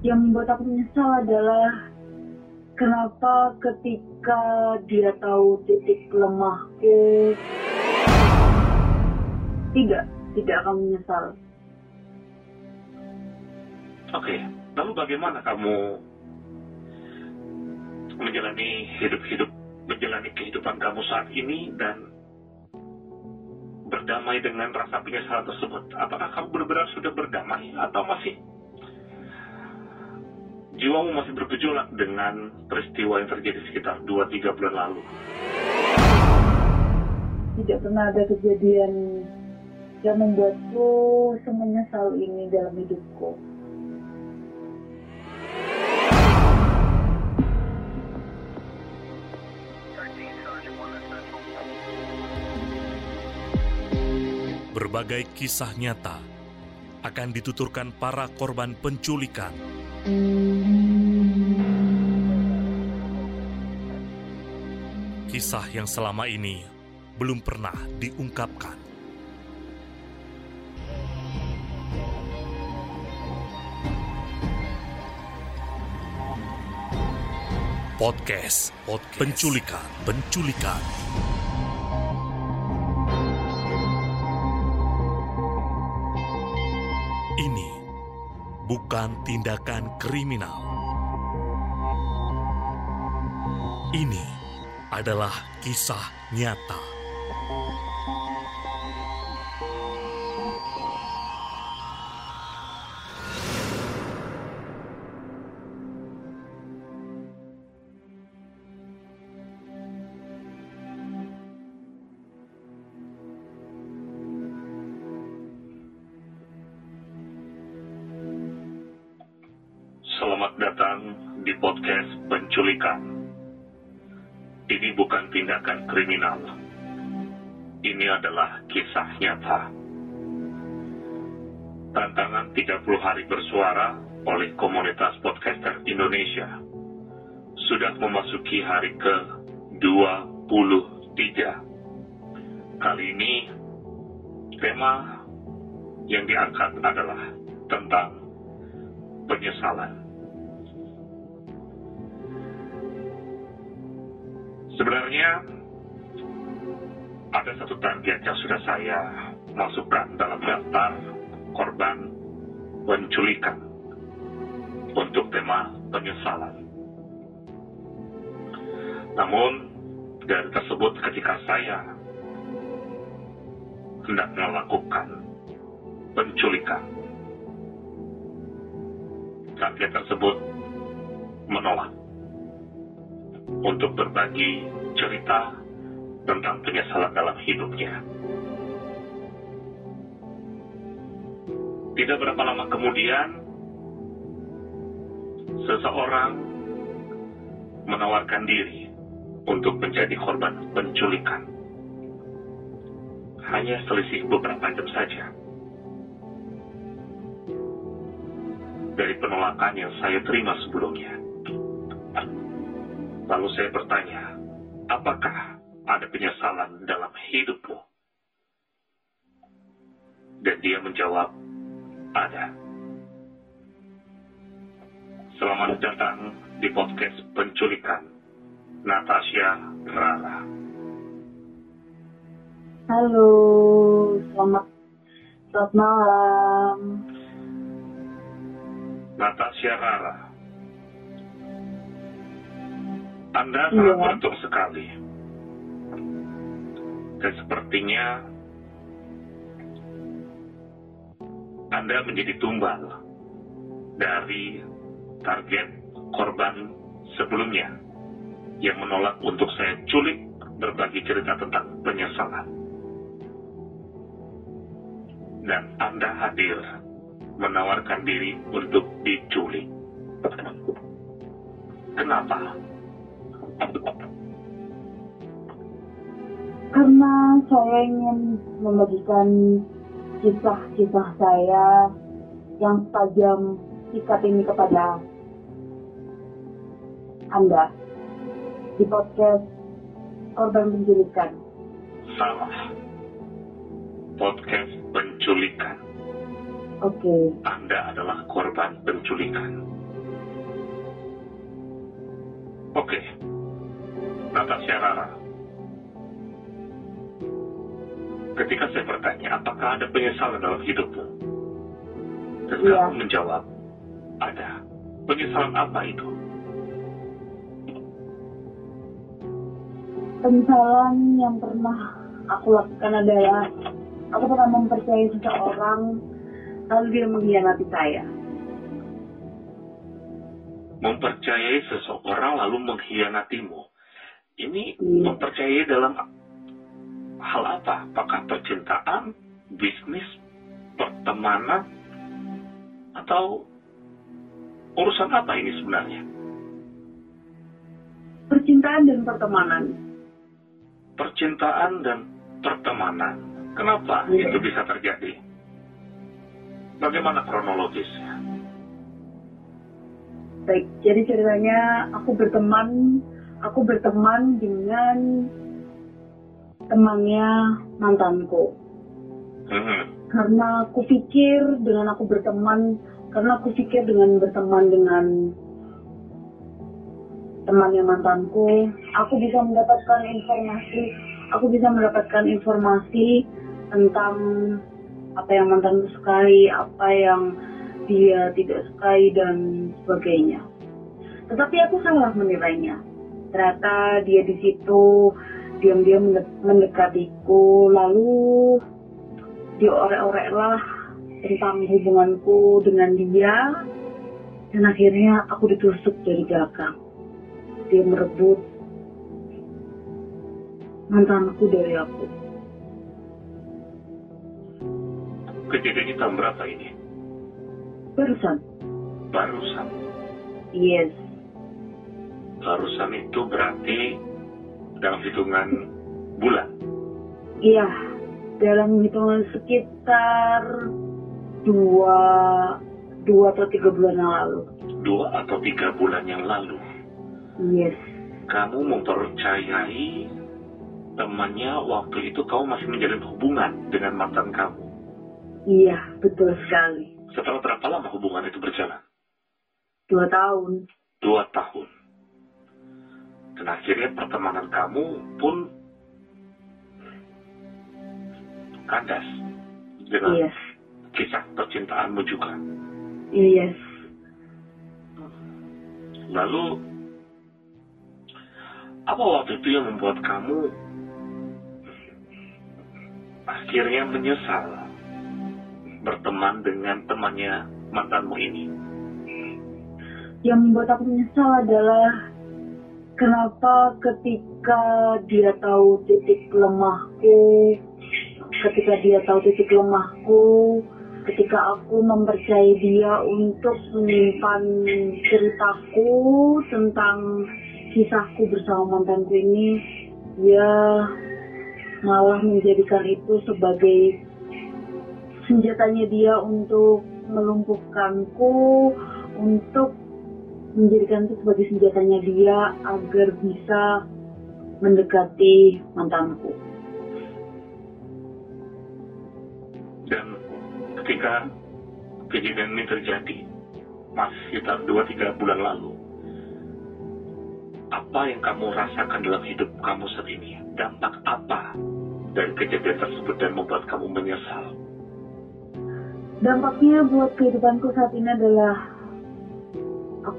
Yang membuat aku menyesal adalah kenapa ketika dia tahu titik lemahku tidak tidak akan menyesal. Oke, lalu bagaimana kamu menjalani hidup-hidup, menjalani kehidupan kamu saat ini dan berdamai dengan rasa penyesalan tersebut? Apakah kamu benar-benar sudah berdamai atau masih jiwamu masih bergejolak dengan peristiwa yang terjadi sekitar 2-3 bulan lalu? Tidak pernah ada kejadian yang membuatku semenyesal ini dalam hidupku. Berbagai kisah nyata akan dituturkan para korban penculikan. Kisah yang selama ini belum pernah diungkapkan. Podcast, Podcast Penculikan, Penculikan. Bukan tindakan kriminal. Ini adalah kisah nyata. Selamat datang di podcast penculikan. Ini bukan tindakan kriminal. Ini adalah kisah nyata. Tantangan 30 hari bersuara oleh komunitas podcaster Indonesia sudah memasuki hari ke 23. Kali ini tema yang diangkat adalah tentang penyesalan. Sebenarnya ada satu target yang sudah saya masukkan dalam daftar korban penculikan untuk tema penyesalan. Namun dari tersebut ketika saya hendak melakukan penculikan, target tersebut menolak untuk berbagi cerita tentang penyesalan dalam hidupnya. Tidak berapa lama kemudian, seseorang menawarkan diri untuk menjadi korban penculikan. Hanya selisih beberapa jam saja. Dari penolakan yang saya terima sebelumnya. Lalu saya bertanya, apakah ada penyesalan dalam hidupmu? Dan dia menjawab, ada. Selamat datang di podcast penculikan Natasha Rara. Halo, selamat selamat malam. Natasha Rara. Anda Iya. sangat beruntung sekali. Dan sepertinya Anda menjadi tumbal dari target korban sebelumnya yang menolak untuk saya culik berbagi cerita tentang penyesalan. Dan Anda hadir menawarkan diri untuk diculik. Kenapa? Karena saya ingin membagikan kisah-kisah saya yang tajam sikat ini kepada Anda di podcast Korban Penculikan. Salah. Podcast penculikan. Oke, Anda adalah korban penculikan. Oke. Natasha Rara. Ketika saya bertanya, apakah ada penyesalan dalam hidupmu? Dan Iya. kamu menjawab, ada. Penyesalan apa itu? Penyesalan yang pernah aku lakukan adalah aku pernah mempercayai seseorang lalu dia mengkhianati saya. Mempercayai seseorang lalu mengkhianatimu. Ini Iya. mempercayai dalam hal apa? Apakah percintaan, bisnis, pertemanan, atau urusan apa ini sebenarnya? Percintaan dan pertemanan. Percintaan dan pertemanan. Kenapa Iya. itu bisa terjadi? Bagaimana kronologisnya? Baik, jadi ceritanya aku berteman, aku berteman dengan temannya mantanku. Mhm. Karena aku pikir dengan aku berteman, karena aku pikir dengan berteman dengan temannya mantanku, aku bisa mendapatkan informasi, aku bisa mendapatkan informasi tentang apa yang mantanku sukai, apa yang dia tidak sukai dan sebagainya. Tetapi aku salah menilainya. Ternyata dia di situ diam-diam mende- mendekatiku, lalu diorek-oreklah tentang hubunganku dengan dia, dan akhirnya aku ditusuk dari belakang. Dia merebut mantanku dari aku. Kejadian tahun berapa ini? Barusan, Barusan. yes, Barusan itu berarti dalam hitungan bulan. iya, dalam hitungan sekitar dua, dua atau tiga bulan yang lalu. Dua atau tiga bulan yang lalu. Yes, Kamu mempercayai temannya waktu itu kamu masih menjalin hubungan dengan mantan kamu. iya, betul sekali. Setelah berapa lama hubungan itu berjalan? Dua tahun, Dua tahun. Dan akhirnya pertemanan kamu pun kandas dengan yes, kisah percintaanmu juga. yes. Lalu, apa waktu itu yang membuat kamu akhirnya menyesal berteman dengan temannya mantanmu ini? Yang membuat aku menyesal adalah kenapa ketika dia tahu titik lemahku, ketika dia tahu titik lemahku, ketika aku mempercayai dia untuk menyimpan ceritaku tentang kisahku bersama mantanku ini, dia malah menjadikan itu sebagai senjatanya dia untuk melumpuhkanku, untuk menjadikan itu sebagai senjatanya dia agar bisa mendekati mantanku. Dan ketika kejadian ini terjadi, masih sekitar 2-3 bulan lalu, apa yang kamu rasakan dalam hidup kamu saat ini? Dampak apa dari kejadian tersebut dan membuat kamu menyesal? Dampaknya buat kehidupanku saat ini adalah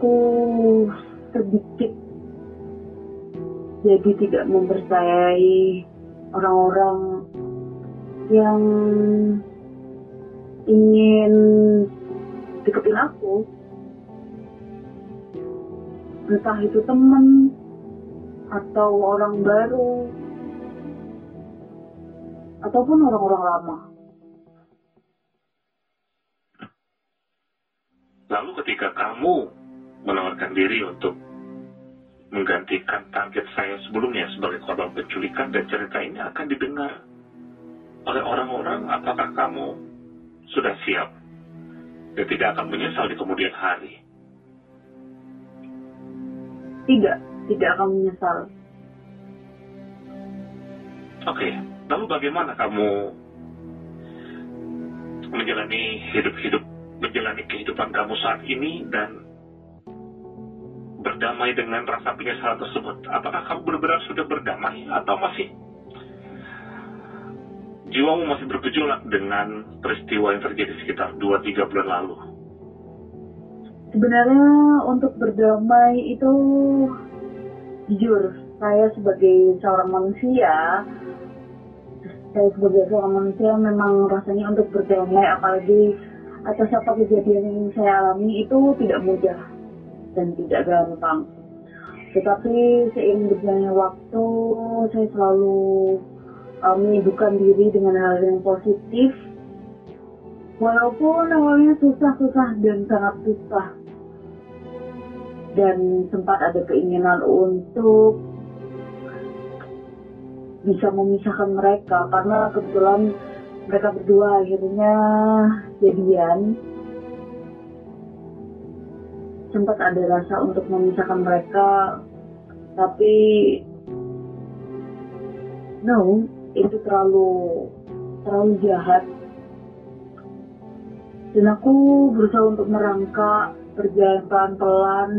aku sedikit jadi tidak mempercayai orang-orang yang ingin deketin aku. Entah itu temen atau orang baru ataupun orang-orang lama. Lalu ketika kamu menawarkan diri untuk menggantikan target saya sebelumnya sebagai korban penculikan dan cerita ini akan didengar oleh orang-orang, apakah kamu sudah siap dan tidak akan menyesal di kemudian hari? Tidak, tidak akan menyesal. Oke, lalu bagaimana kamu menjalani hidup-hidup, menjalani kehidupan kamu saat ini dan berdamai dengan rasa penyesalan tersebut? Apakah kamu benar-benar sudah berdamai atau masih jiwamu masih bergejolak dengan peristiwa yang terjadi sekitar 2-3 bulan lalu? Sebenarnya untuk berdamai itu jujur saya sebagai seorang manusia saya sebagai seorang manusia memang rasanya untuk berdamai apalagi atas apa kejadian yang saya alami itu tidak mudah dan tidak gampang. Tetapi seiring berjalannya waktu, saya selalu uh, menyibukkan diri dengan hal yang positif. Walaupun awalnya susah-susah dan sangat susah. Dan sempat ada keinginan untuk bisa memisahkan mereka karena kebetulan mereka berdua akhirnya jadian sempat ada rasa untuk memisahkan mereka tapi no itu terlalu terlalu jahat. Dan aku berusaha untuk merangkak berjalan pelan-pelan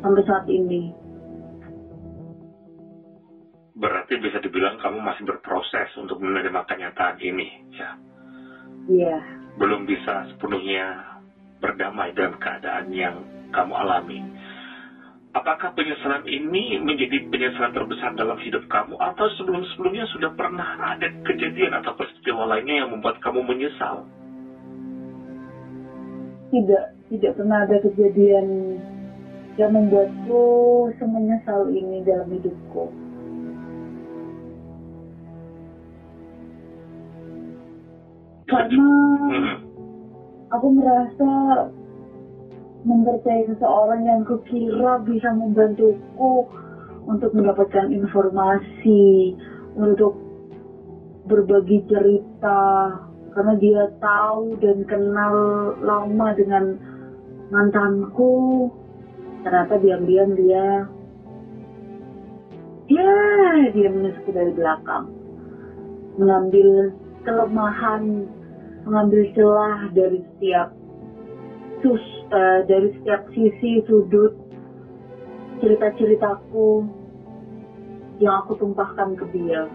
sampai saat ini. Berarti bisa dibilang kamu masih berproses untuk menerima kenyataan ini ya? Iya. Belum bisa sepenuhnya berdamai dengan keadaan yang kamu alami. Apakah penyesalan ini menjadi penyesalan terbesar dalam hidup kamu atau sebelum-sebelumnya sudah pernah ada kejadian atau peristiwa lainnya yang membuat kamu menyesal? Tidak, tidak pernah ada kejadian yang membuatku semenyesal ini dalam hidupku. Karena hmm aku merasa mempercayai seseorang yang kukira bisa membantuku untuk mendapatkan informasi, untuk berbagi cerita, karena dia tahu dan kenal lama dengan mantanku. Ternyata diam-diam dia, ya dia menusuk dari belakang, mengambil kelemahan mengambil celah dari setiap sus uh, dari setiap sisi sudut cerita-ceritaku yang aku tumpahkan ke dia.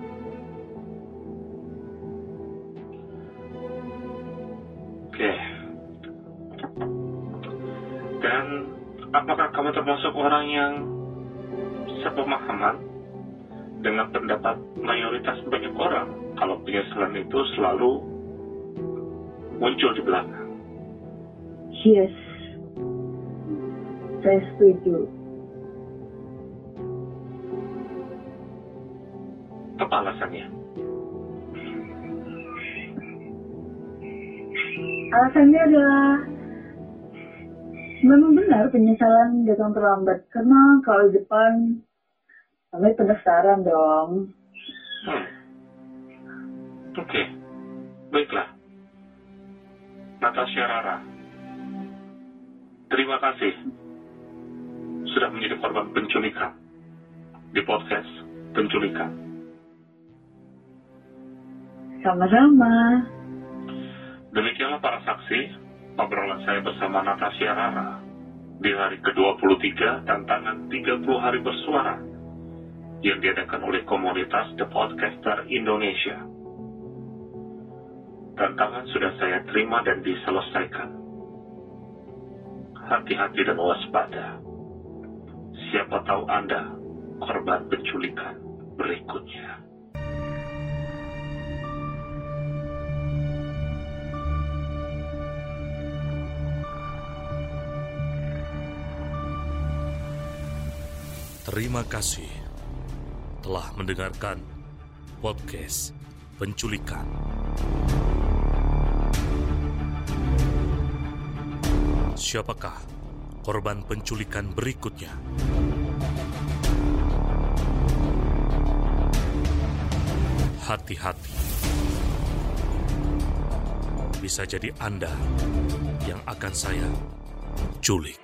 Oke. Dan apakah kamu termasuk orang yang sepemahaman dengan pendapat mayoritas banyak orang kalau penyesalan itu selalu muncul di belakang. Yes, saya setuju. Apa alasannya? Alasannya adalah memang benar penyesalan datang terlambat karena kalau di depan kami penasaran dong. Hmm. Oke, okay. baiklah. Natasha Rara. Terima kasih sudah menjadi korban penculikan di podcast penculikan. Sama-sama. Demikianlah para saksi obrolan saya bersama Natasha Rara di hari ke-23 tantangan 30 hari bersuara yang diadakan oleh komunitas The Podcaster Indonesia. Tantangan sudah saya terima dan diselesaikan. Hati-hati dan waspada. Siapa tahu Anda korban penculikan berikutnya. Terima kasih telah mendengarkan podcast penculikan. Siapakah korban penculikan berikutnya? Hati-hati. Bisa jadi Anda yang akan saya culik.